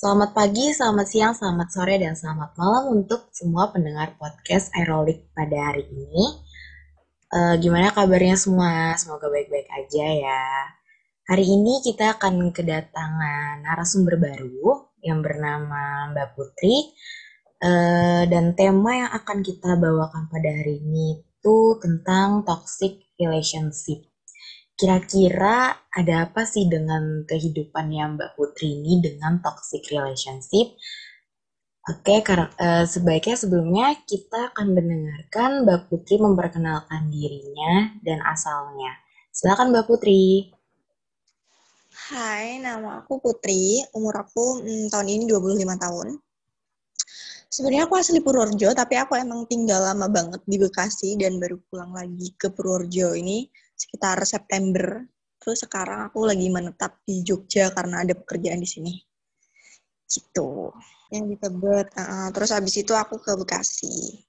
Selamat pagi, selamat siang, selamat sore, dan selamat malam untuk semua pendengar podcast Aerolik pada hari ini. Uh, gimana kabarnya semua? Semoga baik-baik aja ya. Hari ini kita akan kedatangan narasumber baru yang bernama Mbak Putri. Uh, dan tema yang akan kita bawakan pada hari ini itu tentang toxic relationship. Kira-kira ada apa sih dengan kehidupannya Mbak Putri ini dengan toxic relationship? Oke, uh, sebaiknya sebelumnya kita akan mendengarkan Mbak Putri memperkenalkan dirinya dan asalnya. Silakan Mbak Putri. Hai, nama aku Putri. Umur aku hmm, tahun ini 25 tahun. Sebenarnya aku asli Purworejo, tapi aku emang tinggal lama banget di Bekasi dan baru pulang lagi ke Purworejo ini sekitar September. Terus sekarang aku lagi menetap di Jogja karena ada pekerjaan di sini. Gitu. Yang di Tebet. Uh, terus habis itu aku ke Bekasi.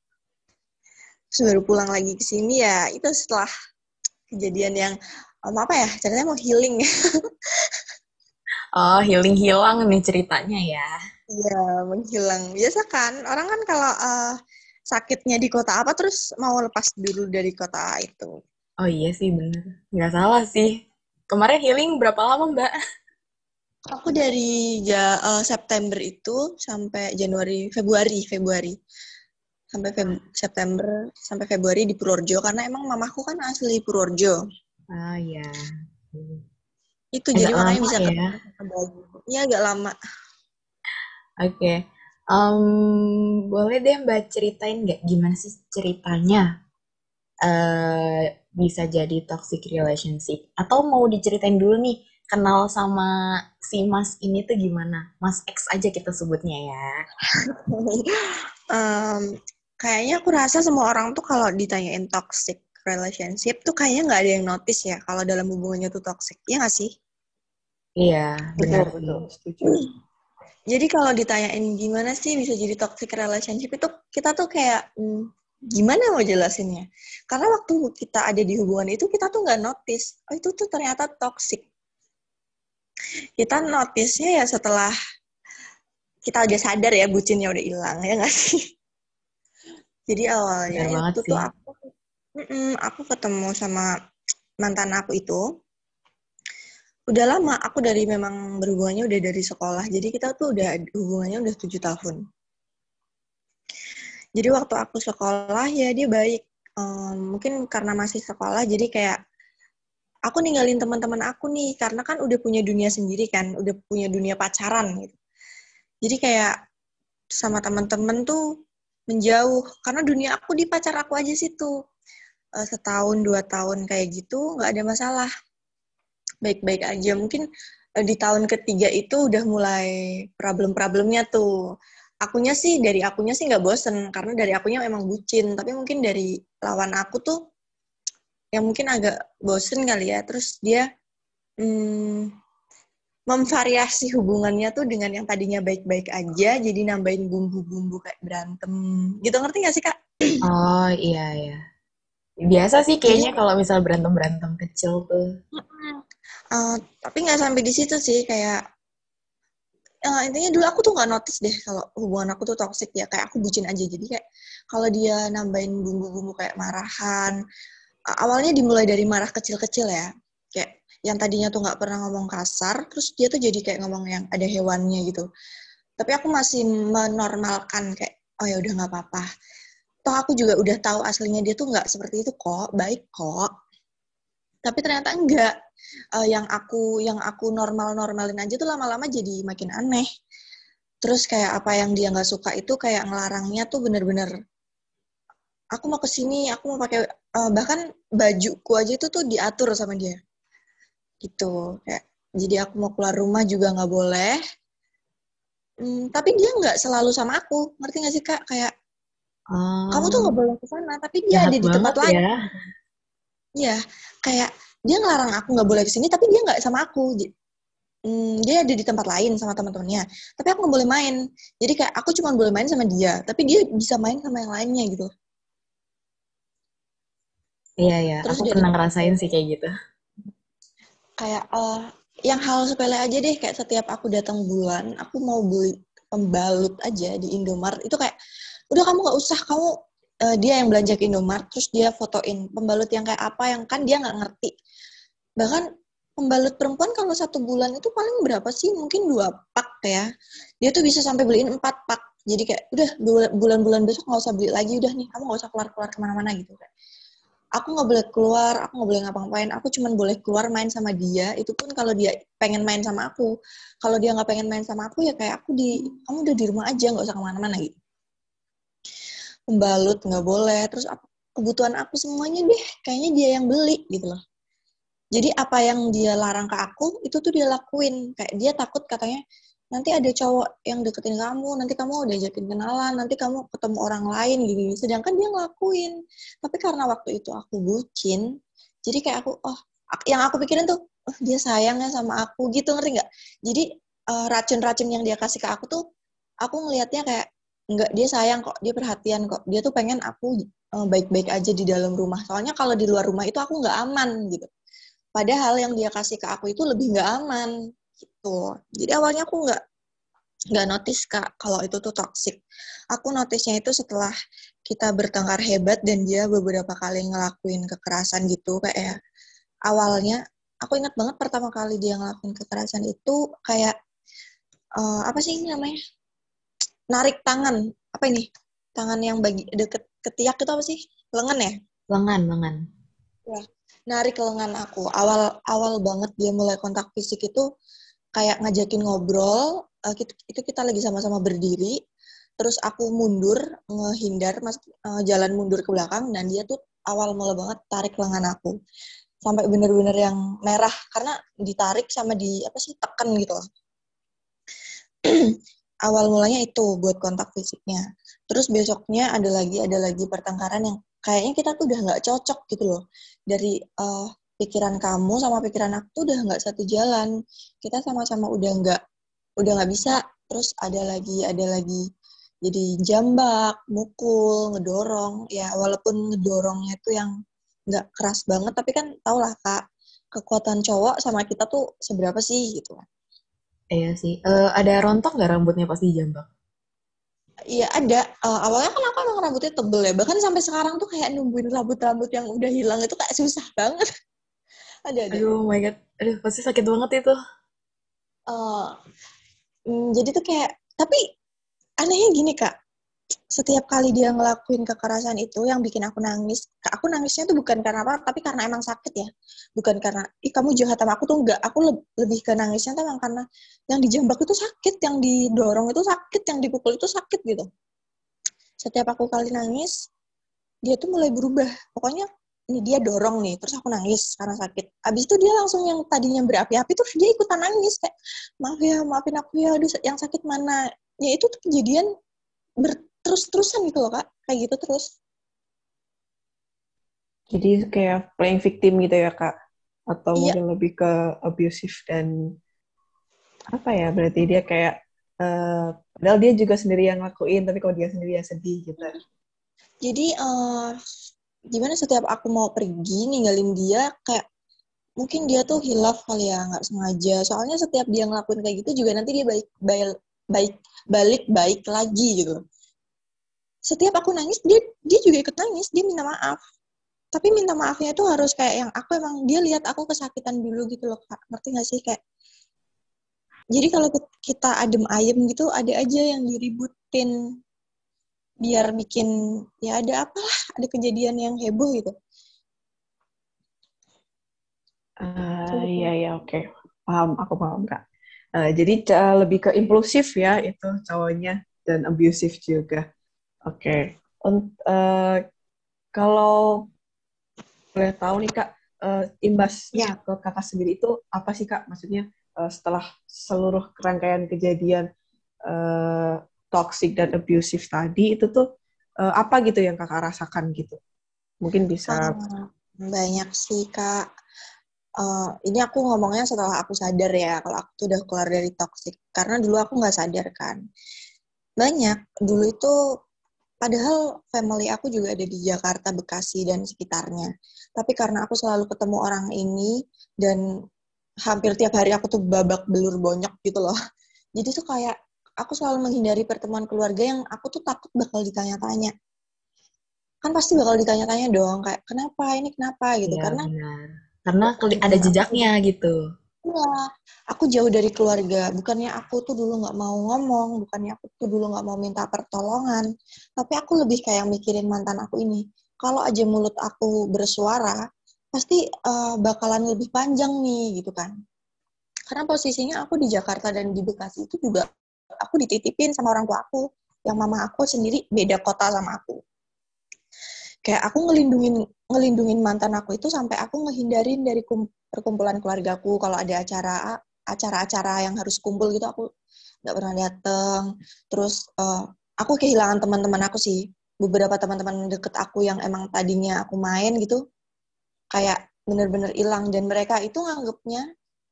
Terus baru pulang lagi ke sini ya itu setelah kejadian yang um, apa ya ceritanya mau healing oh healing hilang nih ceritanya ya iya menghilang biasa kan orang kan kalau uh, sakitnya di kota apa terus mau lepas dulu dari kota itu Oh iya sih bener. Nggak salah sih. Kemarin healing berapa lama mbak? Aku dari ja, uh, September itu sampai Januari, Februari, Februari. Sampai Feb September, sampai Februari di Purworejo. Karena emang mamaku kan asli Purworejo. Ah iya. Itu agak jadi makanya bisa ya. Iya agak lama. Oke. Okay. Um, boleh deh Mbak ceritain nggak gimana sih ceritanya uh, bisa jadi toxic relationship? Atau mau diceritain dulu nih kenal sama si Mas ini tuh gimana? Mas X aja kita sebutnya ya. Um, kayaknya aku rasa semua orang tuh kalau ditanyain toxic relationship tuh kayaknya nggak ada yang notice ya kalau dalam hubungannya tuh toxic. Ya nggak sih? Iya benar. betul. Setuju. Jadi kalau ditanyain gimana sih bisa jadi toxic relationship itu kita tuh kayak hmm, gimana mau jelasinnya? Karena waktu kita ada di hubungan itu kita tuh nggak notice, oh itu tuh ternyata toxic. Kita notice-nya ya setelah kita udah sadar ya bucinnya udah hilang ya nggak sih? Jadi awalnya ya, itu tuh aku, mm aku ketemu sama mantan aku itu udah lama aku dari memang berhubungannya udah dari sekolah jadi kita tuh udah hubungannya udah tujuh tahun jadi waktu aku sekolah ya dia baik. Um, mungkin karena masih sekolah jadi kayak aku ninggalin teman-teman aku nih karena kan udah punya dunia sendiri kan, udah punya dunia pacaran gitu. Jadi kayak sama teman-teman tuh menjauh karena dunia aku di pacar aku aja situ. Uh, setahun dua tahun kayak gitu nggak ada masalah, baik-baik aja. Mungkin uh, di tahun ketiga itu udah mulai problem-problemnya tuh akunya sih dari akunya sih nggak bosen karena dari akunya memang bucin. Tapi mungkin dari lawan aku tuh yang mungkin agak bosen kali ya. Terus dia hmm, memvariasi hubungannya tuh dengan yang tadinya baik-baik aja jadi nambahin bumbu-bumbu kayak berantem. Gitu ngerti gak sih kak? Oh iya iya. Biasa sih kayaknya kalau misal berantem berantem kecil tuh. Uh, tapi nggak sampai di situ sih kayak uh, intinya dulu aku tuh nggak notice deh kalau hubungan aku tuh toxic ya kayak aku bucin aja. Jadi kayak kalau dia nambahin bumbu-bumbu kayak marahan uh, awalnya dimulai dari marah kecil-kecil ya. Kayak yang tadinya tuh nggak pernah ngomong kasar terus dia tuh jadi kayak ngomong yang ada hewannya gitu. Tapi aku masih menormalkan kayak oh ya udah nggak apa-apa. Toh aku juga udah tahu aslinya dia tuh nggak seperti itu kok baik kok tapi ternyata enggak. Uh, yang aku yang aku normal normalin aja tuh lama-lama jadi makin aneh. Terus kayak apa yang dia nggak suka itu kayak ngelarangnya tuh bener-bener aku mau ke sini aku mau pakai uh, bahkan bajuku aja itu tuh diatur sama dia. Gitu kayak jadi aku mau keluar rumah juga nggak boleh. Hmm, tapi dia nggak selalu sama aku ngerti nggak sih kak? Kayak oh. kamu tuh nggak boleh ke sana tapi dia ada di tempat lain ya. Iya, kayak dia ngelarang aku nggak boleh ke sini, tapi dia nggak sama aku. Hmm, dia ada di tempat lain sama teman-temannya, tapi aku nggak boleh main. Jadi kayak aku cuma boleh main sama dia, tapi dia bisa main sama yang lainnya gitu. Iya iya, aku pernah ngerasain sih kayak gitu. Kayak uh, yang hal sepele aja deh kayak setiap aku datang bulan aku mau beli pembalut aja di Indomaret itu kayak udah kamu gak usah kamu uh, dia yang belanja ke Indomaret terus dia fotoin pembalut yang kayak apa yang kan dia nggak ngerti. Bahkan pembalut perempuan kalau satu bulan itu paling berapa sih? Mungkin dua pak ya. Dia tuh bisa sampai beliin empat pak. Jadi kayak udah bulan-bulan besok nggak usah beli lagi udah nih. Kamu nggak usah keluar-keluar ke mana-mana gitu kan aku nggak boleh keluar, aku nggak boleh ngapa-ngapain, aku cuma boleh keluar main sama dia, itu pun kalau dia pengen main sama aku. Kalau dia nggak pengen main sama aku ya kayak aku di, kamu udah di rumah aja, nggak usah ke mana-mana gitu. Pembalut nggak boleh, terus aku, kebutuhan aku semuanya deh, kayaknya dia yang beli gitu loh. Jadi apa yang dia larang ke aku, itu tuh dia lakuin. Kayak dia takut katanya, nanti ada cowok yang deketin kamu, nanti kamu udah jakin kenalan, nanti kamu ketemu orang lain gini. Sedangkan dia ngelakuin. Tapi karena waktu itu aku bucin, jadi kayak aku, oh, yang aku pikirin tuh, oh dia sayangnya sama aku gitu, ngerti nggak? Jadi uh, racun-racun yang dia kasih ke aku tuh, aku ngelihatnya kayak, nggak dia sayang kok, dia perhatian kok. Dia tuh pengen aku uh, baik-baik aja di dalam rumah. Soalnya kalau di luar rumah itu aku nggak aman gitu. Padahal yang dia kasih ke aku itu lebih nggak aman gitu. Jadi awalnya aku nggak nggak notice kak kalau itu tuh toxic. Aku notisnya itu setelah kita bertengkar hebat dan dia beberapa kali ngelakuin kekerasan gitu kayak awalnya aku ingat banget pertama kali dia ngelakuin kekerasan itu kayak uh, apa sih ini namanya narik tangan. Apa ini? Tangan yang bagi deket ketiak itu apa sih? Lengan ya? Lengan lengan. Ya. Narik lengan aku. Awal awal banget dia mulai kontak fisik itu kayak ngajakin ngobrol uh, kita, itu kita lagi sama-sama berdiri terus aku mundur ngehindar mas uh, jalan mundur ke belakang dan dia tuh awal mula banget tarik lengan aku. Sampai bener-bener yang merah karena ditarik sama di apa sih tekan gitu loh awal mulanya itu buat kontak fisiknya. Terus besoknya ada lagi ada lagi pertengkaran yang kayaknya kita tuh udah nggak cocok gitu loh. Dari uh, pikiran kamu sama pikiran aku tuh udah nggak satu jalan. Kita sama-sama udah nggak udah nggak bisa. Terus ada lagi ada lagi. Jadi jambak mukul ngedorong. Ya walaupun ngedorongnya itu yang nggak keras banget tapi kan tau lah kak kekuatan cowok sama kita tuh seberapa sih gitu. kan iya sih. Uh, ada rontok nggak rambutnya pasti jambak? Iya ada. Uh, awalnya kan aku emang rambutnya tebel ya. Bahkan sampai sekarang tuh kayak nungguin rambut-rambut yang udah hilang itu kayak susah banget. Ada ada. Aduh my god. Aduh pasti sakit banget itu. Uh, jadi tuh kayak tapi anehnya gini kak setiap kali dia ngelakuin kekerasan itu yang bikin aku nangis aku nangisnya tuh bukan karena apa tapi karena emang sakit ya. Bukan karena ih kamu jahat sama aku tuh enggak. Aku le lebih ke nangisnya tuh emang karena yang dijambak itu sakit yang didorong itu sakit yang dipukul itu sakit gitu. Setiap aku kali nangis dia tuh mulai berubah. Pokoknya ini dia dorong nih terus aku nangis karena sakit. Abis itu dia langsung yang tadinya berapi-api terus dia ikutan nangis kayak maaf ya maafin aku ya aduh yang sakit mana? Ya itu tuh kejadian berterus-terusan gitu loh kak. Kayak gitu terus. Jadi kayak playing victim gitu ya kak? Atau iya. mungkin lebih ke abusive dan apa ya? Berarti dia kayak uh, padahal dia juga sendiri yang ngelakuin tapi kalau dia sendiri yang sedih gitu. Jadi uh, gimana setiap aku mau pergi ninggalin dia kayak mungkin dia tuh hilaf kali ya nggak sengaja. Soalnya setiap dia ngelakuin kayak gitu juga nanti dia baik baik baik balik baik lagi gitu setiap aku nangis dia dia juga ikut nangis dia minta maaf tapi minta maafnya itu harus kayak yang aku emang dia lihat aku kesakitan dulu gitu loh kak ngerti gak sih kayak jadi kalau kita adem ayem gitu ada aja yang diributin biar bikin ya ada apalah ada kejadian yang heboh gitu. Uh, iya iya oke okay. paham aku paham kak. Uh, jadi uh, lebih ke impulsif ya itu cowoknya dan abusive juga. Oke. Okay. Uh, kalau boleh tahu nih kak uh, imbasnya ya. ke kakak sendiri itu apa sih kak? Maksudnya uh, setelah seluruh rangkaian kejadian uh, toxic dan abusive tadi itu tuh uh, apa gitu yang kakak rasakan gitu? Mungkin bisa. Uh, banyak sih kak. Uh, ini aku ngomongnya setelah aku sadar ya kalau aku tuh udah keluar dari toxic. Karena dulu aku nggak sadar kan. Banyak. Dulu itu padahal family aku juga ada di Jakarta, Bekasi dan sekitarnya. Tapi karena aku selalu ketemu orang ini dan hampir tiap hari aku tuh babak belur bonyok gitu loh. Jadi tuh kayak aku selalu menghindari pertemuan keluarga yang aku tuh takut bakal ditanya-tanya. Kan pasti bakal ditanya-tanya dong kayak kenapa ini kenapa gitu Iya, karena benar. Karena ada jejaknya gitu. Iya, aku jauh dari keluarga. Bukannya aku tuh dulu nggak mau ngomong, bukannya aku tuh dulu nggak mau minta pertolongan, tapi aku lebih kayak mikirin mantan aku ini. Kalau aja mulut aku bersuara, pasti eh, bakalan lebih panjang nih, gitu kan. Karena posisinya aku di Jakarta dan di Bekasi itu juga aku dititipin sama orang tua aku, yang mama aku sendiri beda kota sama aku. Kayak aku ngelindungin ngelindungin mantan aku itu sampai aku ngehindarin dari kum- perkumpulan keluargaku. Kalau ada acara acara-acara yang harus kumpul gitu aku nggak pernah datang terus eh, aku kehilangan teman-teman aku sih. Beberapa teman-teman deket aku yang emang tadinya aku main gitu kayak bener-bener hilang. Dan mereka itu nganggepnya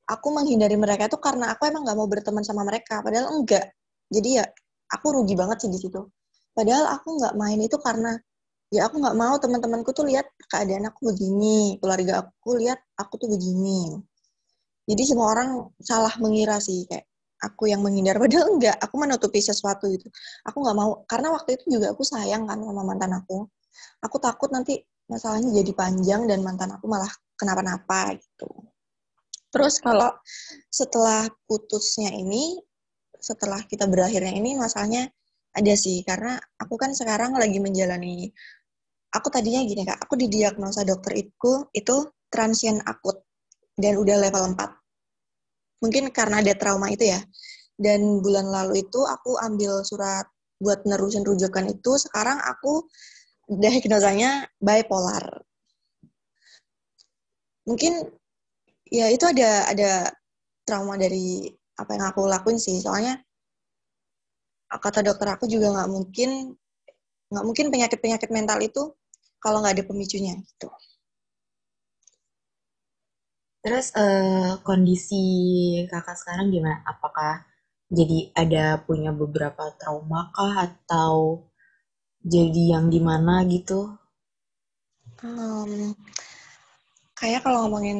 aku menghindari mereka itu karena aku emang nggak mau berteman sama mereka. Padahal enggak. Jadi ya aku rugi banget sih di situ. Padahal aku nggak main itu karena ya aku nggak mau teman-temanku tuh lihat keadaan aku begini keluarga aku lihat aku tuh begini. Jadi semua orang salah mengira sih kayak aku yang menghindar. Padahal enggak aku menutupi sesuatu itu aku nggak mau karena waktu itu juga aku sayang kan sama mantan aku. Aku takut nanti masalahnya jadi panjang dan mantan aku malah kenapa-napa gitu. Terus kalau setelah putusnya ini setelah kita berakhirnya ini masalahnya ada sih. Karena aku kan sekarang lagi menjalani aku tadinya gini kak. Aku didiagnosa dokter itu itu transien akut dan udah level 4 mungkin karena ada trauma itu ya. Dan bulan lalu itu aku ambil surat buat nerusin rujukan itu. Sekarang aku diagnosanya bipolar. Mungkin ya itu ada ada trauma dari apa yang aku lakuin sih. Soalnya kata dokter aku juga nggak mungkin nggak mungkin penyakit penyakit mental itu kalau nggak ada pemicunya gitu Terus eh, kondisi kakak sekarang gimana? Apakah jadi ada punya beberapa trauma kah atau jadi yang gimana gitu? um, kayak kalau ngomongin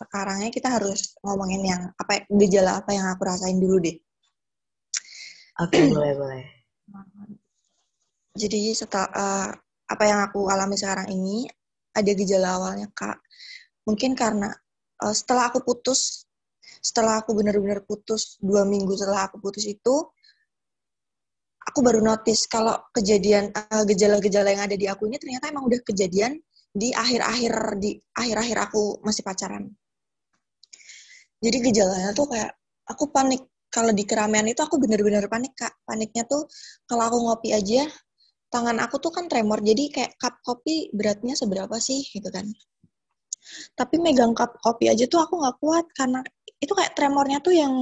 sekarangnya kita harus ngomongin yang apa gejala apa yang aku rasain dulu deh Oke, boleh boleh. Jadi setelah uh, apa yang aku alami sekarang ini ada gejala awalnya kak. Mungkin karena uh, setelah aku putus setelah aku benar-benar putus dua minggu setelah aku putus itu aku baru notice kalau kejadian uh, gejala-gejala yang ada di aku ini ternyata emang udah kejadian di akhir-akhir di akhir-akhir aku masih pacaran. Jadi gejalanya tuh kayak aku panik. Kalau di keramaian itu aku bener-bener panik kak. Paniknya tuh kalau aku ngopi aja tangan aku tuh kan tremor jadi kayak cup kopi beratnya seberapa sih gitu kan. Tapi megang cup kopi aja tuh aku nggak kuat karena itu kayak tremornya tuh yang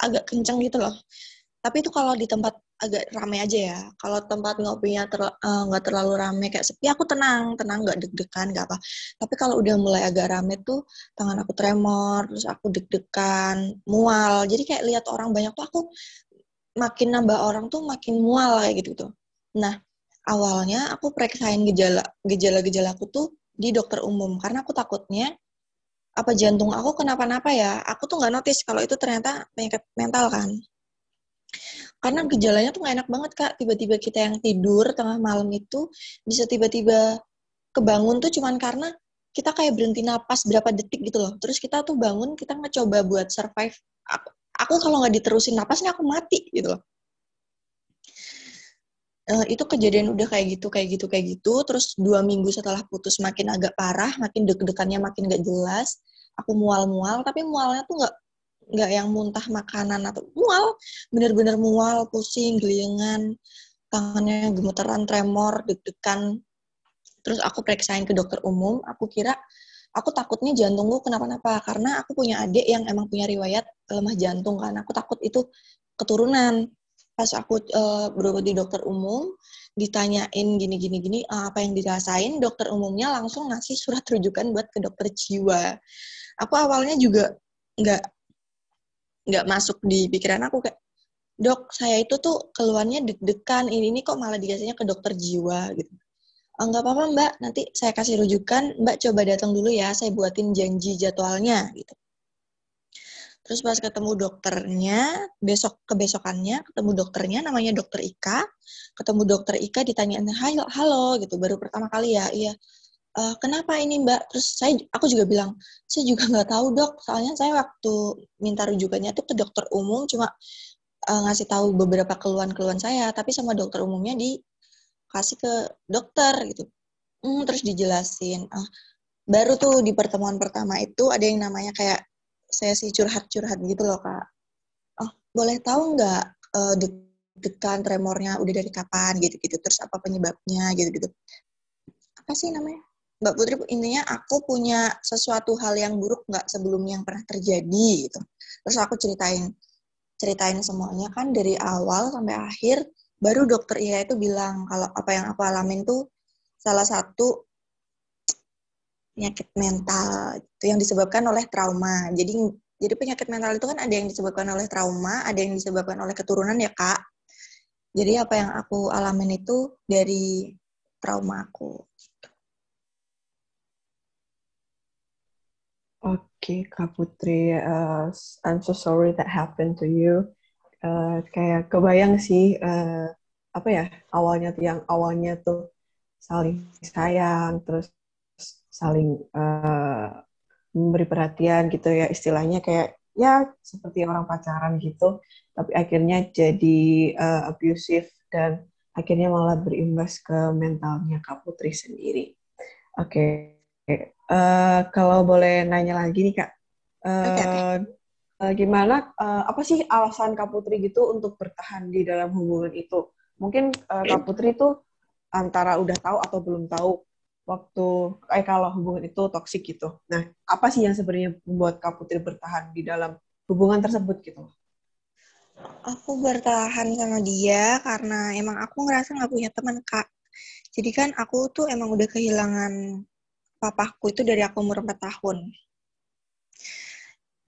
agak kenceng gitu loh. Tapi itu kalau di tempat agak rame aja ya. Kalau tempat ngopinya nggak ter, uh, terlalu rame kayak sepi aku tenang. Tenang nggak deg-degan nggak apa. Tapi kalau udah mulai agak rame tuh tangan aku tremor terus aku deg-degan mual. Jadi kayak lihat orang banyak tuh aku makin nambah orang tuh makin mual kayak gitu tuh nah awalnya aku periksain gejala gejala gejala aku tuh di dokter umum karena aku takutnya apa jantung aku kenapa-napa ya? Aku tuh nggak notice kalau itu ternyata penyakit mental kan. Karena gejalanya tuh gak enak banget kak. Tiba-tiba kita yang tidur tengah malam itu bisa tiba-tiba kebangun tuh cuman karena kita kayak berhenti napas berapa detik gitu loh. Terus kita tuh bangun kita ngecoba buat survive. Aku, aku kalau nggak diterusin napasnya aku mati gitu loh uh, itu kejadian udah kayak gitu kayak gitu kayak gitu. Terus dua minggu setelah putus makin agak parah makin deg-degannya makin gak jelas. Aku mual-mual tapi mualnya tuh nggak nggak yang muntah makanan atau mual. Bener-bener mual pusing geliangan tangannya gemeteran tremor deg-degan. Terus aku periksain ke dokter umum. Aku kira aku takutnya jantungku kenapa-napa karena aku punya adik yang emang punya riwayat lemah jantung kan. Aku takut itu keturunan pas aku uh, berobat di dokter umum ditanyain gini gini gini uh, apa yang dirasain dokter umumnya langsung ngasih surat rujukan buat ke dokter jiwa. Aku awalnya juga nggak nggak masuk di pikiran aku kayak dok saya itu tuh keluarnya deg-degan ini ini kok malah dikasihnya ke dokter jiwa gitu. Nggak apa-apa mbak nanti saya kasih rujukan. Mbak coba datang dulu ya saya buatin janji jadwalnya gitu Terus pas ketemu dokternya, besok kebesokannya ketemu dokternya namanya dokter Ika. Ketemu dokter Ika ditanyain, "Halo, halo," gitu. Baru pertama kali ya, iya. Uh, kenapa ini Mbak? Terus saya, aku juga bilang, saya juga nggak tahu dok. Soalnya saya waktu minta rujukannya tuh ke dokter umum cuma uh, ngasih tahu beberapa keluhan-keluhan saya, tapi sama dokter umumnya dikasih ke dokter gitu. Hmm, terus dijelasin. Uh, baru tuh di pertemuan pertama itu ada yang namanya kayak sesi curhat-curhat gitu loh kak. Oh boleh tahu nggak uh, deg-degan tremornya udah dari kapan gitu-gitu terus apa penyebabnya gitu-gitu. Apa sih namanya? Mbak Putri intinya aku punya sesuatu hal yang buruk nggak sebelumnya yang pernah terjadi gitu. Terus aku ceritain ceritain semuanya kan dari awal sampai akhir baru dokter Iya itu bilang kalau apa yang aku alamin tuh salah satu penyakit mental itu yang disebabkan oleh trauma. Jadi jadi penyakit mental itu kan ada yang disebabkan oleh trauma, ada yang disebabkan oleh keturunan ya kak. Jadi apa yang aku alamin itu dari trauma aku. Oke, okay, Kak Putri, uh, I'm so sorry that happened to you. Uh, kayak kebayang sih, uh, apa ya, awalnya yang awalnya tuh saling sayang, terus saling uh, memberi perhatian gitu ya istilahnya kayak ya seperti orang pacaran gitu tapi akhirnya jadi uh, abusive dan akhirnya malah berimbas ke mentalnya Kak Putri sendiri. Oke, okay. uh, eh, kalau boleh nanya lagi nih Kak, uh, okay, okay. Uh, gimana? Uh, apa sih alasan Kak Putri gitu untuk bertahan di dalam hubungan itu? Mungkin uh, Kak Putri itu antara udah tahu atau belum tahu waktu eh kalau hubungan itu toksik gitu. Nah, apa sih yang sebenarnya membuat Kak Putri bertahan di dalam hubungan tersebut gitu? Aku bertahan sama dia karena emang aku ngerasa nggak punya teman kak. Jadi kan aku tuh emang udah kehilangan papaku itu dari aku umur 4 tahun.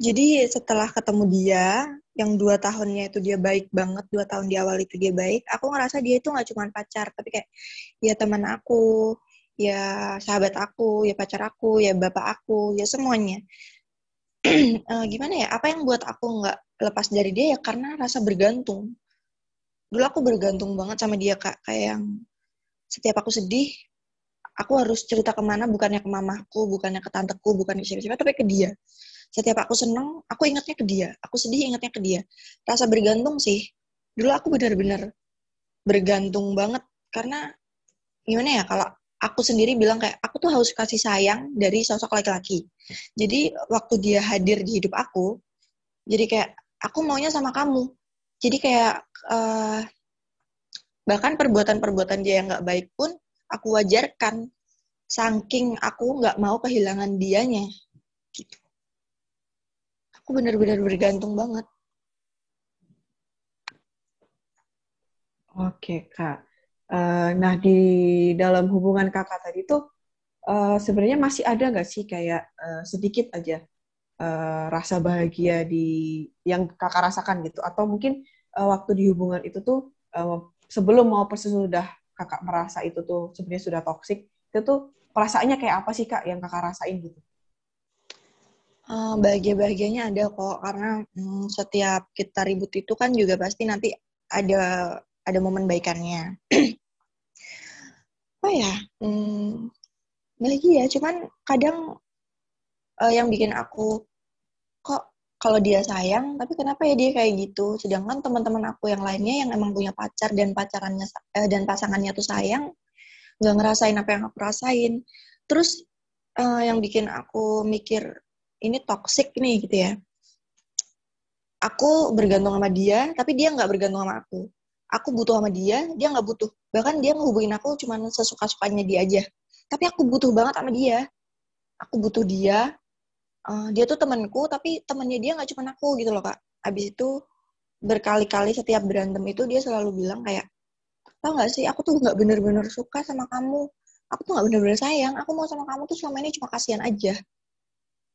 Jadi setelah ketemu dia, yang dua tahunnya itu dia baik banget, dua tahun di awal itu dia baik, aku ngerasa dia itu nggak cuma pacar, tapi kayak ya teman aku, ya sahabat aku, ya pacar aku, ya bapak aku, ya semuanya. uh, gimana ya? Apa yang buat aku nggak lepas dari dia ya karena rasa bergantung. Dulu aku bergantung banget sama dia kak, kayak yang setiap aku sedih, aku harus cerita ke mana, bukannya ke mamaku, bukannya ke tanteku, bukannya ke siapa-siapa, tapi ke dia. Setiap aku seneng, aku ingatnya ke dia. Aku sedih, ingatnya ke dia. Rasa bergantung sih. Dulu aku benar-benar bergantung banget karena gimana ya kalau aku sendiri bilang kayak aku tuh harus kasih sayang dari sosok laki-laki. Jadi waktu dia hadir di hidup aku, jadi kayak aku maunya sama kamu. Jadi kayak uh, bahkan perbuatan-perbuatan dia yang nggak baik pun aku wajarkan, saking aku nggak mau kehilangan dianya. Gitu. Aku benar-benar bergantung banget. Oke kak. Uh, nah di dalam hubungan kakak tadi tuh uh, sebenarnya masih ada nggak sih kayak uh, sedikit aja uh, rasa bahagia di yang kakak rasakan gitu atau mungkin uh, waktu di hubungan itu tuh uh, sebelum mau sesudah kakak merasa itu tuh sebenarnya sudah toksik itu tuh perasaannya kayak apa sih kak yang kakak rasain gitu? Uh, bahagia-bahagianya ada kok karena hmm, setiap kita ribut itu kan juga pasti nanti ada ada momen baikannya. apa ya? Hmm, ya cuman kadang uh, yang bikin aku kok kalau dia sayang tapi kenapa ya dia kayak gitu? Sedangkan teman-teman aku yang lainnya yang emang punya pacar dan pacarannya uh, dan pasangannya tuh sayang nggak ngerasain apa yang aku rasain. Terus uh, yang bikin aku mikir ini toxic nih gitu ya. Aku bergantung sama dia tapi dia nggak bergantung sama aku aku butuh sama dia dia nggak butuh. Bahkan dia ngehubungin aku cuma sesuka sukanya dia aja. Tapi aku butuh banget sama dia. Aku butuh dia. Uh, dia tuh temanku tapi temannya dia nggak cuma aku gitu loh kak. Abis itu berkali-kali setiap berantem itu dia selalu bilang kayak tau nggak sih aku tuh nggak bener-bener suka sama kamu. Aku tuh nggak bener-bener sayang. Aku mau sama kamu tuh selama ini cuma kasihan aja.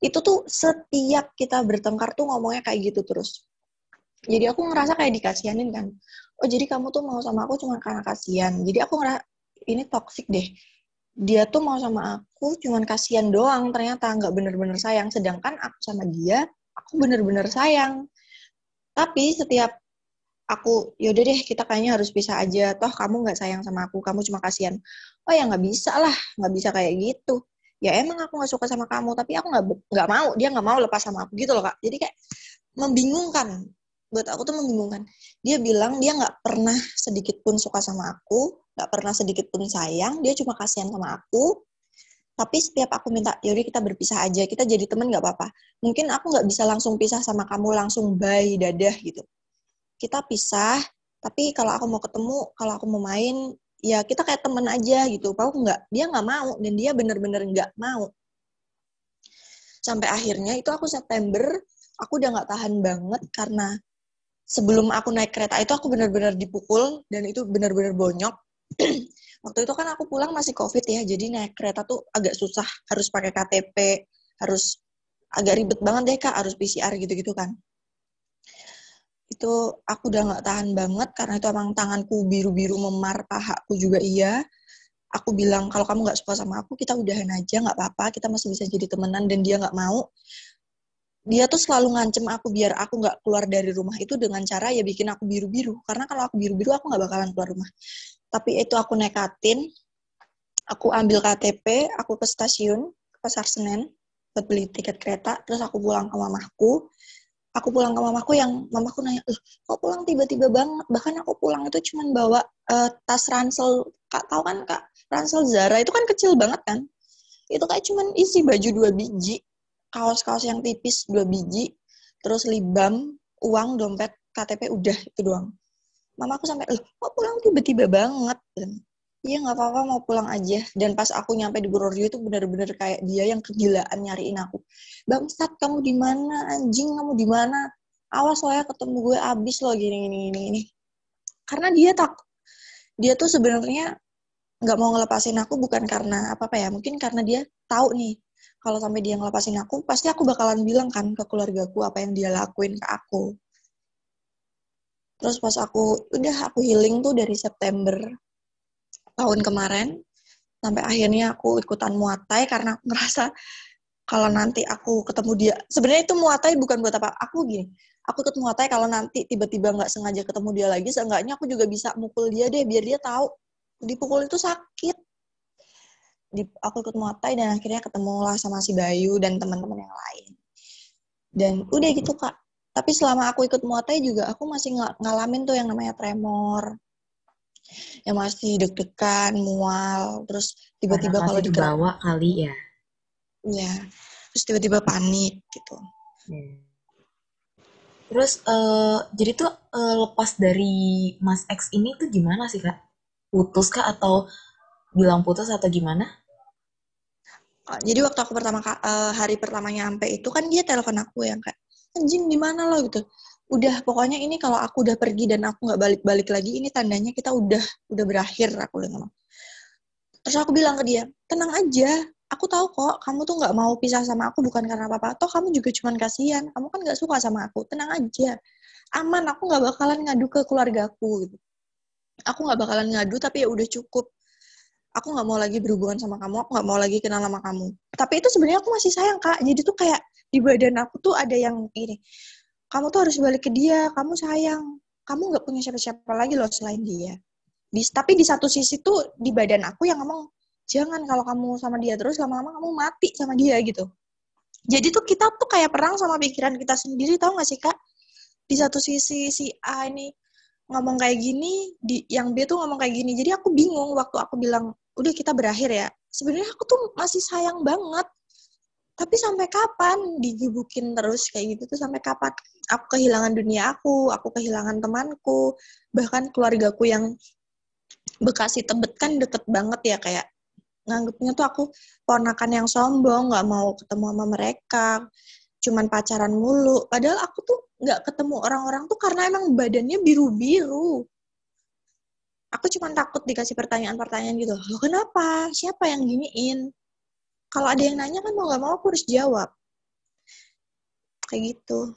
Itu tuh setiap kita bertengkar tuh ngomongnya kayak gitu terus jadi aku ngerasa kayak dikasihanin kan. Oh jadi kamu tuh mau sama aku cuma karena kasihan. Jadi aku ngerasa ini toxic deh. Dia tuh mau sama aku cuma kasihan doang. Ternyata nggak bener-bener sayang. Sedangkan aku sama dia aku bener-bener sayang. Tapi setiap aku yaudah deh kita kayaknya harus pisah aja. Toh kamu nggak sayang sama aku kamu cuma kasihan. Oh ya nggak bisa lah. Nggak bisa kayak gitu. Ya emang aku nggak suka sama kamu tapi aku nggak nggak mau. Dia nggak mau lepas sama aku gitu loh kak. Jadi kayak membingungkan buat aku tuh membingungkan. Dia bilang dia nggak pernah sedikit pun suka sama aku nggak pernah sedikit pun sayang dia cuma kasihan sama aku. Tapi setiap aku minta yaudah kita berpisah aja kita jadi temen nggak apa-apa. Mungkin aku nggak bisa langsung pisah sama kamu langsung bye dadah gitu. Kita pisah tapi kalau aku mau ketemu kalau aku mau main ya kita kayak temen aja gitu. Mau nggak? Dia nggak mau dan dia bener-bener nggak mau. Sampai akhirnya itu aku September aku udah nggak tahan banget karena sebelum aku naik kereta itu aku bener-bener dipukul dan itu bener-bener bonyok. Waktu itu kan aku pulang masih covid ya jadi naik kereta tuh agak susah. Harus pakai KTP harus agak ribet banget deh kak harus PCR gitu-gitu kan. Itu aku udah nggak tahan banget karena itu emang tanganku biru-biru memar pahaku juga iya. Aku bilang kalau kamu nggak suka sama aku kita udahan aja nggak apa-apa kita masih bisa jadi temenan dan dia nggak mau dia tuh selalu ngancem aku biar aku nggak keluar dari rumah itu dengan cara ya bikin aku biru-biru. Karena kalau aku biru-biru aku nggak bakalan keluar rumah. Tapi itu aku nekatin aku ambil KTP aku ke stasiun ke pasar Senen buat beli tiket kereta terus aku pulang ke mamahku. Aku pulang ke mamaku yang mamaku nanya, loh kok pulang tiba-tiba banget? Bahkan aku pulang itu cuma bawa uh, tas ransel, kak tahu kan kak, ransel Zara itu kan kecil banget kan? Itu kayak cuma isi baju dua biji, kaos-kaos yang tipis dua biji, terus libam, uang, dompet, KTP udah itu doang. Mamaku sampai, loh kok pulang tiba-tiba banget? Dan iya nggak apa-apa mau pulang aja. Dan pas aku nyampe di Purworejo itu bener-bener kayak dia yang kegilaan nyariin aku. Bangsat kamu di mana? Anjing kamu di mana? Awas lo ya ketemu gue abis lo gini gini gini gini. Karena dia tak dia tuh sebenarnya nggak mau ngelepasin aku bukan karena apa apa ya mungkin karena dia tahu nih kalau sampai dia ngelepasin aku pasti aku bakalan bilang kan ke keluargaku apa yang dia lakuin ke aku. Terus pas aku udah aku healing tuh dari September tahun kemarin sampai akhirnya aku ikutan muatai karena aku ngerasa kalau nanti aku ketemu dia sebenarnya itu muatai bukan buat apa aku gini aku ikut muatai kalau nanti tiba-tiba nggak sengaja ketemu dia lagi seenggaknya aku juga bisa mukul dia deh biar dia tahu dipukul itu sakit di, aku ikut muatai dan akhirnya ketemulah sama si Bayu dan teman-teman yang lain dan udah gitu kak tapi selama aku ikut muatai juga aku masih ng ngalamin tuh yang namanya tremor yang masih deg-degan, mual, terus tiba-tiba kalau di bawah kali ya. Iya. Terus tiba-tiba panik gitu. Hmm. Terus uh, jadi tuh uh, lepas dari Mas X ini tuh gimana sih Kak? Putus kah atau bilang putus atau gimana? Jadi waktu aku pertama uh, hari pertama nyampe itu kan dia telepon aku yang kayak anjing di mana lo gitu. Udah pokoknya ini kalau aku udah pergi dan aku nggak balik-balik lagi ini tandanya kita udah udah berakhir aku udah ngomong. Terus aku bilang ke dia tenang aja aku tahu kok kamu tuh nggak mau pisah sama aku bukan karena apa-apa toh kamu juga cuman kasihan kamu kan nggak suka sama aku. Tenang aja. Aman aku nggak bakalan ngadu ke keluargaku gitu. Aku nggak bakalan ngadu tapi ya udah cukup aku nggak mau lagi berhubungan sama kamu aku nggak mau lagi kenal sama kamu. Tapi itu sebenarnya aku masih sayang kak. Jadi tuh kayak di badan aku tuh ada yang ini. Kamu tuh harus balik ke dia kamu sayang. Kamu nggak punya siapa-siapa lagi loh selain dia. Di, tapi di satu sisi tuh di badan aku yang ngomong jangan kalau kamu sama dia terus lama-lama kamu mati sama dia gitu. Jadi tuh kita tuh kayak perang sama pikiran kita sendiri tahu gak sih kak? Di satu sisi si A ini ngomong kayak gini di yang B tuh ngomong kayak gini. Jadi aku bingung waktu aku bilang udah kita berakhir ya. Sebenarnya aku tuh masih sayang banget. Tapi sampai kapan digebukin terus kayak gitu tuh? Sampai kapan aku kehilangan dunia aku aku kehilangan temanku bahkan keluargaku yang Bekasi Tebet kan deket banget ya kayak nganggapnya tuh aku ponakan yang sombong nggak mau ketemu sama mereka cuman pacaran mulu. Padahal aku tuh nggak ketemu orang-orang tuh karena emang badannya biru-biru aku cuma takut dikasih pertanyaan-pertanyaan gitu loh kenapa? Siapa yang giniin? Kalau ada yang nanya kan mau nggak mau aku harus jawab. Kayak gitu.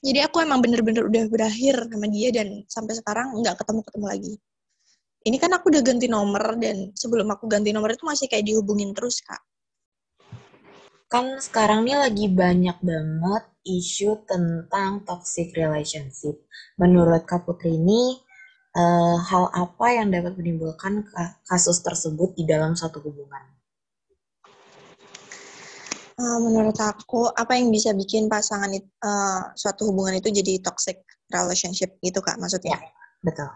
Jadi aku emang bener-bener udah berakhir sama dia dan sampai sekarang nggak ketemu-ketemu lagi. Ini kan aku udah ganti nomor dan sebelum aku ganti nomor itu masih kayak dihubungin terus kak. Kan sekarang nih lagi banyak banget isu tentang toxic relationship. Menurut Kak Putri ini, uh, hal apa yang dapat menimbulkan kasus tersebut di dalam satu hubungan? Uh, menurut aku, apa yang bisa bikin pasangan uh, suatu hubungan itu jadi toxic relationship gitu kak maksudnya? Ya, betul.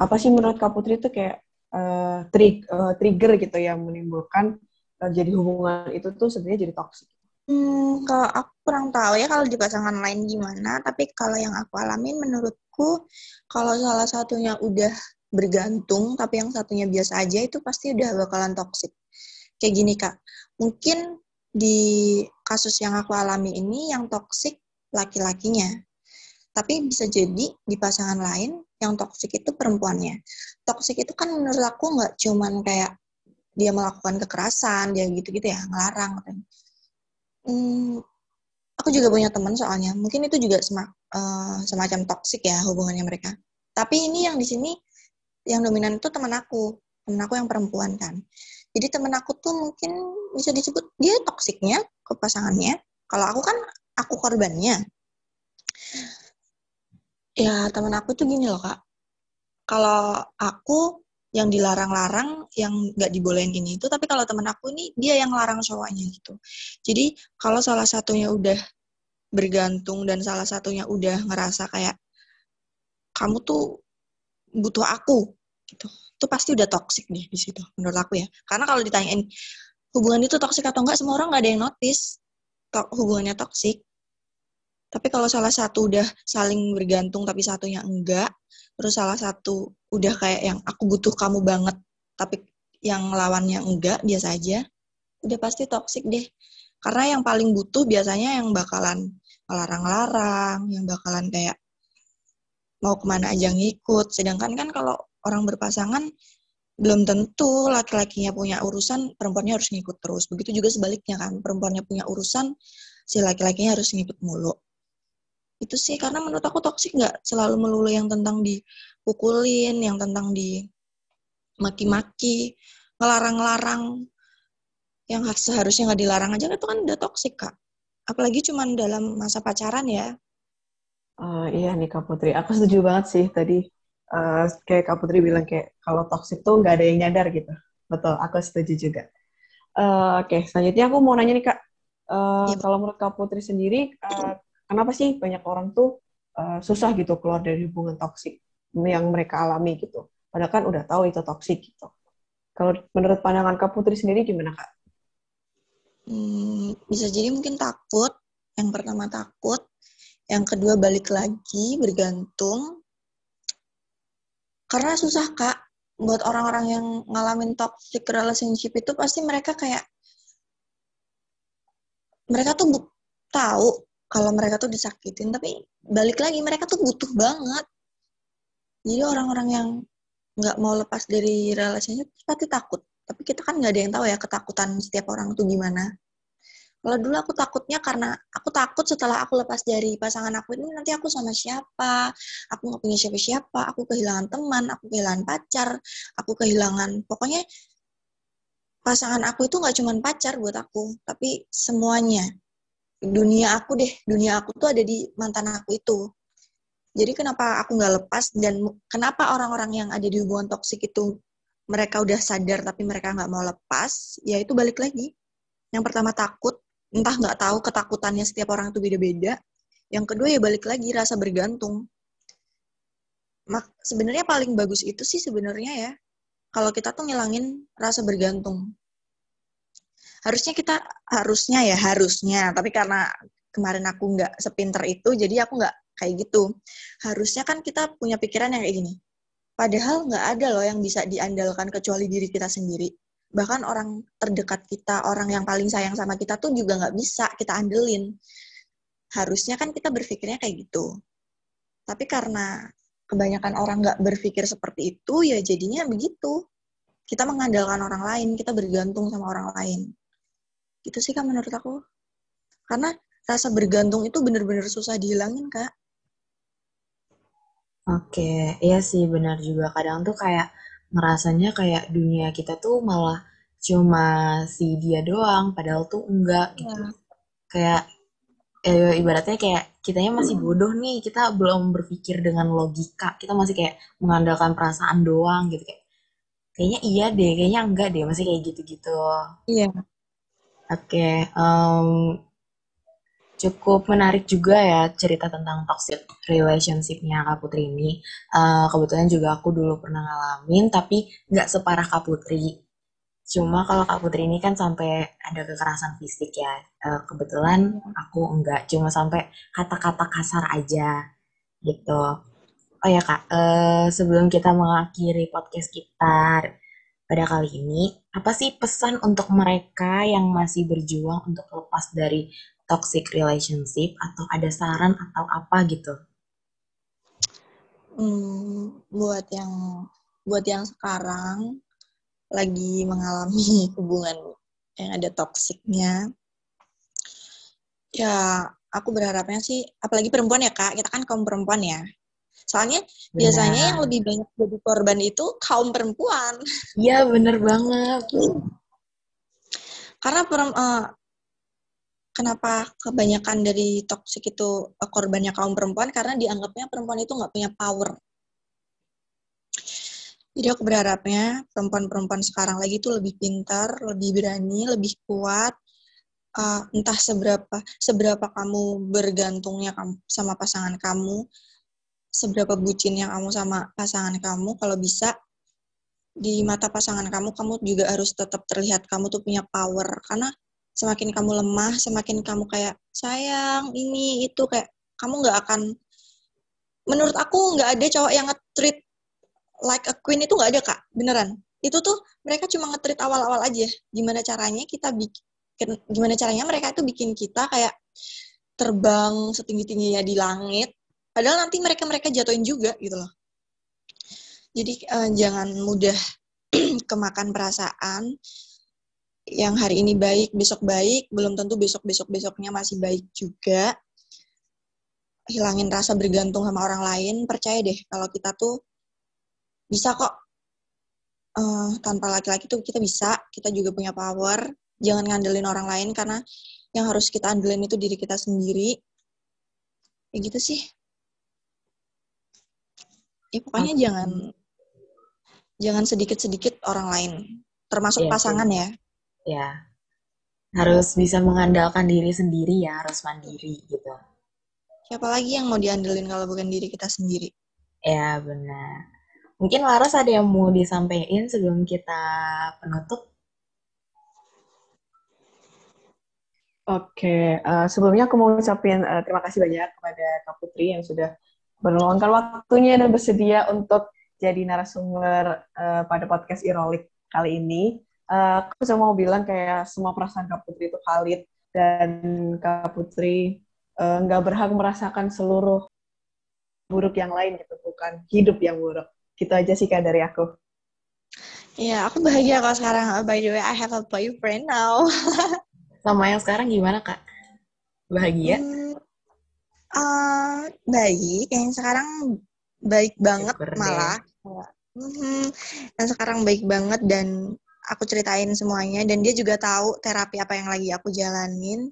apa sih menurut Kak Putri itu kayak uh, trig uh, trigger gitu yang menimbulkan uh, jadi hubungan itu tuh sebenarnya jadi toxic? Hmm, kalau aku kurang tahu ya kalau di pasangan lain gimana, tapi kalau yang aku alami menurutku kalau salah satunya udah bergantung tapi yang satunya biasa aja itu pasti udah bakalan toxic. Kayak gini Kak, mungkin di kasus yang aku alami ini yang toxic laki-lakinya. Tapi bisa jadi di pasangan lain yang toksik itu perempuannya. Toksik itu kan menurut aku nggak cuman kayak dia melakukan kekerasan, dia gitu-gitu ya, ngelarang. Hmm, aku juga punya teman soalnya, mungkin itu juga semak, uh, semacam toksik ya hubungannya mereka. Tapi ini yang di sini yang dominan itu teman aku, teman aku yang perempuan kan. Jadi teman aku tuh mungkin bisa disebut dia toksiknya ke pasangannya. Kalau aku kan aku korbannya. Ya teman aku tuh gini loh kak. Kalau aku yang dilarang-larang, yang nggak dibolehin ini itu, tapi kalau teman aku ini dia yang larang cowoknya gitu. Jadi kalau salah satunya udah bergantung dan salah satunya udah ngerasa kayak kamu tuh butuh aku gitu, itu pasti udah toxic deh di situ menurut aku ya. Karena kalau ditanyain hubungan itu toxic atau enggak, semua orang nggak ada yang notice to hubungannya toxic. Tapi kalau salah satu udah saling bergantung tapi satunya enggak, terus salah satu udah kayak yang aku butuh kamu banget tapi yang lawannya enggak biasa aja. Udah pasti toksik deh. Karena yang paling butuh biasanya yang bakalan ngelarang-larang yang bakalan kayak mau ke mana aja ngikut. Sedangkan kan kalau orang berpasangan belum tentu laki-lakinya punya urusan perempuannya harus ngikut terus. Begitu juga sebaliknya kan perempuannya punya urusan si laki-lakinya harus ngikut mulu itu sih karena menurut aku toksik nggak selalu melulu yang tentang dipukulin yang tentang di maki-maki ngelarang-larang yang seharusnya nggak dilarang aja itu kan udah toksik kak. Apalagi cuma dalam masa pacaran ya. Uh, iya nih kak Putri. Aku setuju banget sih tadi uh, kayak kak Putri bilang kayak kalau toksik tuh nggak ada yang nyadar gitu. Betul aku setuju juga. Uh, oke okay, selanjutnya aku mau nanya nih kak. Uh, ya. kalau menurut kak Putri sendiri uh, kenapa sih banyak orang tuh uh, susah gitu keluar dari hubungan toksik yang mereka alami gitu. Padahal kan udah tahu itu toksik gitu. Kalau menurut pandangan Kak Putri sendiri gimana Kak? Hmm, bisa jadi mungkin takut. Yang pertama takut. Yang kedua balik lagi bergantung. Karena susah Kak. Buat orang-orang yang ngalamin toxic relationship itu pasti mereka kayak mereka tuh tahu kalau mereka tuh disakitin tapi balik lagi mereka tuh butuh banget. Jadi orang-orang yang nggak mau lepas dari relasinya pasti takut. Tapi kita kan nggak ada yang tahu ya ketakutan setiap orang tuh gimana. Kalau dulu aku takutnya karena aku takut setelah aku lepas dari pasangan aku ini nanti aku sama siapa? Aku nggak punya siapa-siapa aku kehilangan teman aku kehilangan pacar aku kehilangan pokoknya pasangan aku itu nggak cuma pacar buat aku tapi semuanya dunia aku deh dunia aku tuh ada di mantan aku itu. Jadi kenapa aku nggak lepas dan kenapa orang-orang yang ada di hubungan toksik itu mereka udah sadar tapi mereka nggak mau lepas ya itu balik lagi. Yang pertama takut entah nggak tahu ketakutannya setiap orang itu beda-beda. Yang kedua ya balik lagi rasa bergantung. Mak sebenarnya paling bagus itu sih sebenarnya ya kalau kita tuh ngilangin rasa bergantung harusnya kita harusnya ya harusnya. Tapi karena kemarin aku nggak sepinter itu jadi aku nggak kayak gitu. Harusnya kan kita punya pikiran yang kayak gini. Padahal nggak ada loh yang bisa diandalkan kecuali diri kita sendiri. Bahkan orang terdekat kita orang yang paling sayang sama kita tuh juga nggak bisa kita andelin. Harusnya kan kita berpikirnya kayak gitu. Tapi karena kebanyakan orang nggak berpikir seperti itu ya jadinya begitu. Kita mengandalkan orang lain kita bergantung sama orang lain Gitu sih kak menurut aku. Karena rasa bergantung itu bener-bener susah dihilangin kak. Oke, iya sih benar juga. Kadang tuh kayak ngerasanya kayak dunia kita tuh malah cuma si dia doang padahal tuh enggak gitu Ya. kayak eh, ibaratnya kayak kitanya masih bodoh nih kita belum berpikir dengan logika kita masih kayak mengandalkan perasaan doang gitu kayak kayaknya iya deh kayaknya enggak deh masih kayak gitu-gitu Iya. Oke em, cukup menarik juga ya cerita tentang toxic relationship-nya Kak Putri ini. Eh, kebetulan juga aku dulu pernah ngalamin, tapi nggak separah Kak Putri. Cuma kalau Kak Putri ini kan sampai ada kekerasan fisik ya. Eh, kebetulan aku enggak, cuma sampai kata-kata kasar aja gitu. Oh ya Kak, eh, sebelum kita mengakhiri podcast kita pada kali ini, apa sih pesan untuk mereka yang masih berjuang untuk lepas dari toxic relationship atau ada saran atau apa gitu? Hmm, buat yang buat yang sekarang lagi mengalami hubungan yang ada toksiknya, ya aku berharapnya sih, apalagi perempuan ya kak, kita kan kaum perempuan ya. Soalnya biasanya yang lebih banyak jadi korban itu kaum perempuan. Iya, bener banget. Karena perem- eh, kenapa kebanyakan dari toksik itu eh, korbannya kaum perempuan? Karena dianggapnya perempuan itu nggak punya power. Jadi aku berharapnya perempuan-perempuan sekarang lagi tuh lebih pintar, lebih berani, lebih kuat. Eh, entah seberapa seberapa kamu bergantungnya kamu sama pasangan kamu, seberapa bucinnya kamu sama pasangan kamu, kalau bisa di mata pasangan kamu, kamu juga harus tetap terlihat kamu tuh punya power. Karena semakin kamu lemah, semakin kamu kayak sayang ini itu kayak kamu nggak akan. Menurut aku nggak ada cowok yang nge-treat like a queen itu nggak ada kak, beneran. Itu tuh mereka cuma nge-treat awal-awal aja. Gimana caranya kita bikin, gimana caranya mereka itu bikin kita kayak terbang setinggi-tingginya di langit. Padahal nanti mereka-mereka jatuhin juga gitu loh. Jadi eh, jangan mudah kemakan perasaan yang hari ini baik, besok baik, belum tentu besok-besok-besoknya masih baik juga. Hilangin rasa bergantung sama orang lain, percaya deh kalau kita tuh bisa kok eh, tanpa laki-laki tuh kita bisa, kita juga punya power. Jangan ngandelin orang lain karena yang harus kita andelin itu diri kita sendiri. Ya gitu sih. Ya pokoknya Oke. jangan jangan sedikit-sedikit orang lain, termasuk sih. pasangan ya. Ya, harus bisa mengandalkan diri sendiri ya, harus mandiri gitu. Siapa lagi yang mau diandelin kalau bukan diri kita sendiri? Ya, benar. Mungkin Laras ada yang mau disampaikan sebelum kita penutup? Oke, eh, sebelumnya aku mau ucapin eh, terima kasih banyak kepada Kak Putri yang sudah meluangkan waktunya dan bersedia untuk jadi narasumber eh, pada podcast Irolik kali ini. Eh, aku cuma mau bilang kayak semua perasaan Kak Putri itu valid dan Kak Putri eh, nggak berhak merasakan seluruh buruk yang lain gitu, bukan hidup yang buruk. Gitu aja sih Kak dari aku. Ya, aku bahagia kalau sekarang. By the way, I have a boyfriend now. Sama yang sekarang gimana, Kak? Bahagia? Hmm, eh, baik. Yang sekarang baik banget Syukur deh. malah. Mhm. Yang sekarang baik banget dan aku ceritain semuanya dan dia juga tahu terapi apa yang lagi aku jalanin.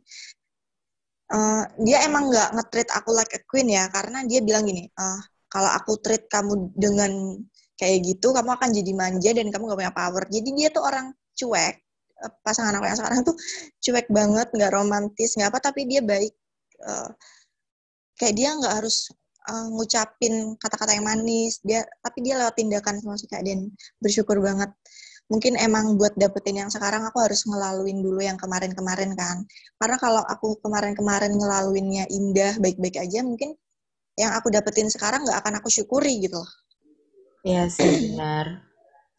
Eh, dia emang nggak nge-treat aku like a queen ya karena dia bilang gini, "Eh, kalau aku treat kamu dengan kayak gitu, kamu akan jadi manja dan kamu gak punya power. Jadi dia tuh orang cuek. Pasangan aku yang sekarang tuh cuek banget, nggak romantis, nggak apa, tapi dia baik. Eh, kayak dia nggak harus eh, ngucapin kata-kata yang manis, dia tapi dia lewat tindakan sama suka dan bersyukur banget. Mungkin emang buat dapetin yang sekarang aku harus ngelaluin dulu yang kemarin-kemarin kan. Karena kalau aku kemarin-kemarin ngelaluinnya indah, baik-baik aja, mungkin yang aku dapetin sekarang nggak akan aku syukuri gitu loh. Iya sih, benar.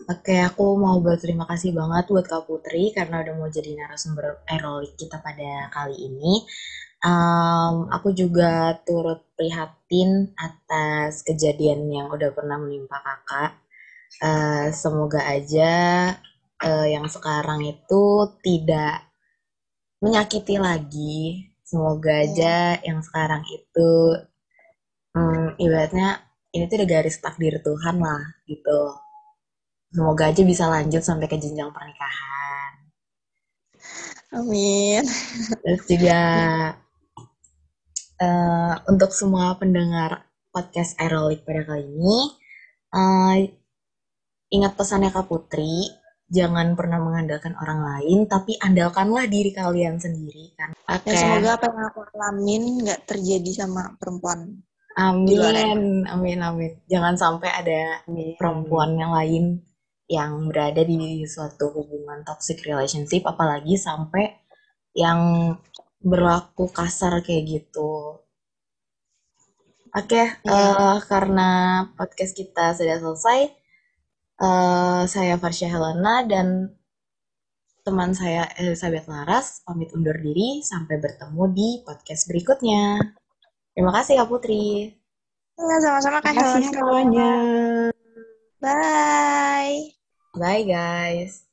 Oke, aku mau berterima kasih banget buat Kak Putri karena udah mau jadi narasumber aerolik kita pada kali ini. Em, aku juga turut prihatin atas kejadian yang udah pernah menimpa kakak. Eh, semoga aja eh, yang sekarang itu tidak menyakiti lagi. Semoga aja yang sekarang itu hmm, ibaratnya ini tuh udah garis takdir Tuhan lah gitu. Semoga aja bisa lanjut sampai ke jenjang pernikahan. Amin. Terus juga uh, untuk semua pendengar podcast Aerolik pada kali ini, uh, ingat pesannya Kak Putri, jangan pernah mengandalkan orang lain, tapi andalkanlah diri kalian sendiri kan. Okay. Ya, semoga apa yang aku alamin nggak terjadi sama perempuan. Amin, amin, amin. Jangan sampai ada amin. perempuan yang lain yang berada di suatu hubungan toxic relationship, apalagi sampai yang berlaku kasar kayak gitu. Oke, okay, ya. uh, karena podcast kita sudah selesai, uh, saya Farsha Helena dan teman saya Elizabeth Laras pamit undur diri sampai bertemu di podcast berikutnya. Terima kasih Kak Putri. Ya, sama-sama Kak Helena. semuanya. Bye. Bye guys.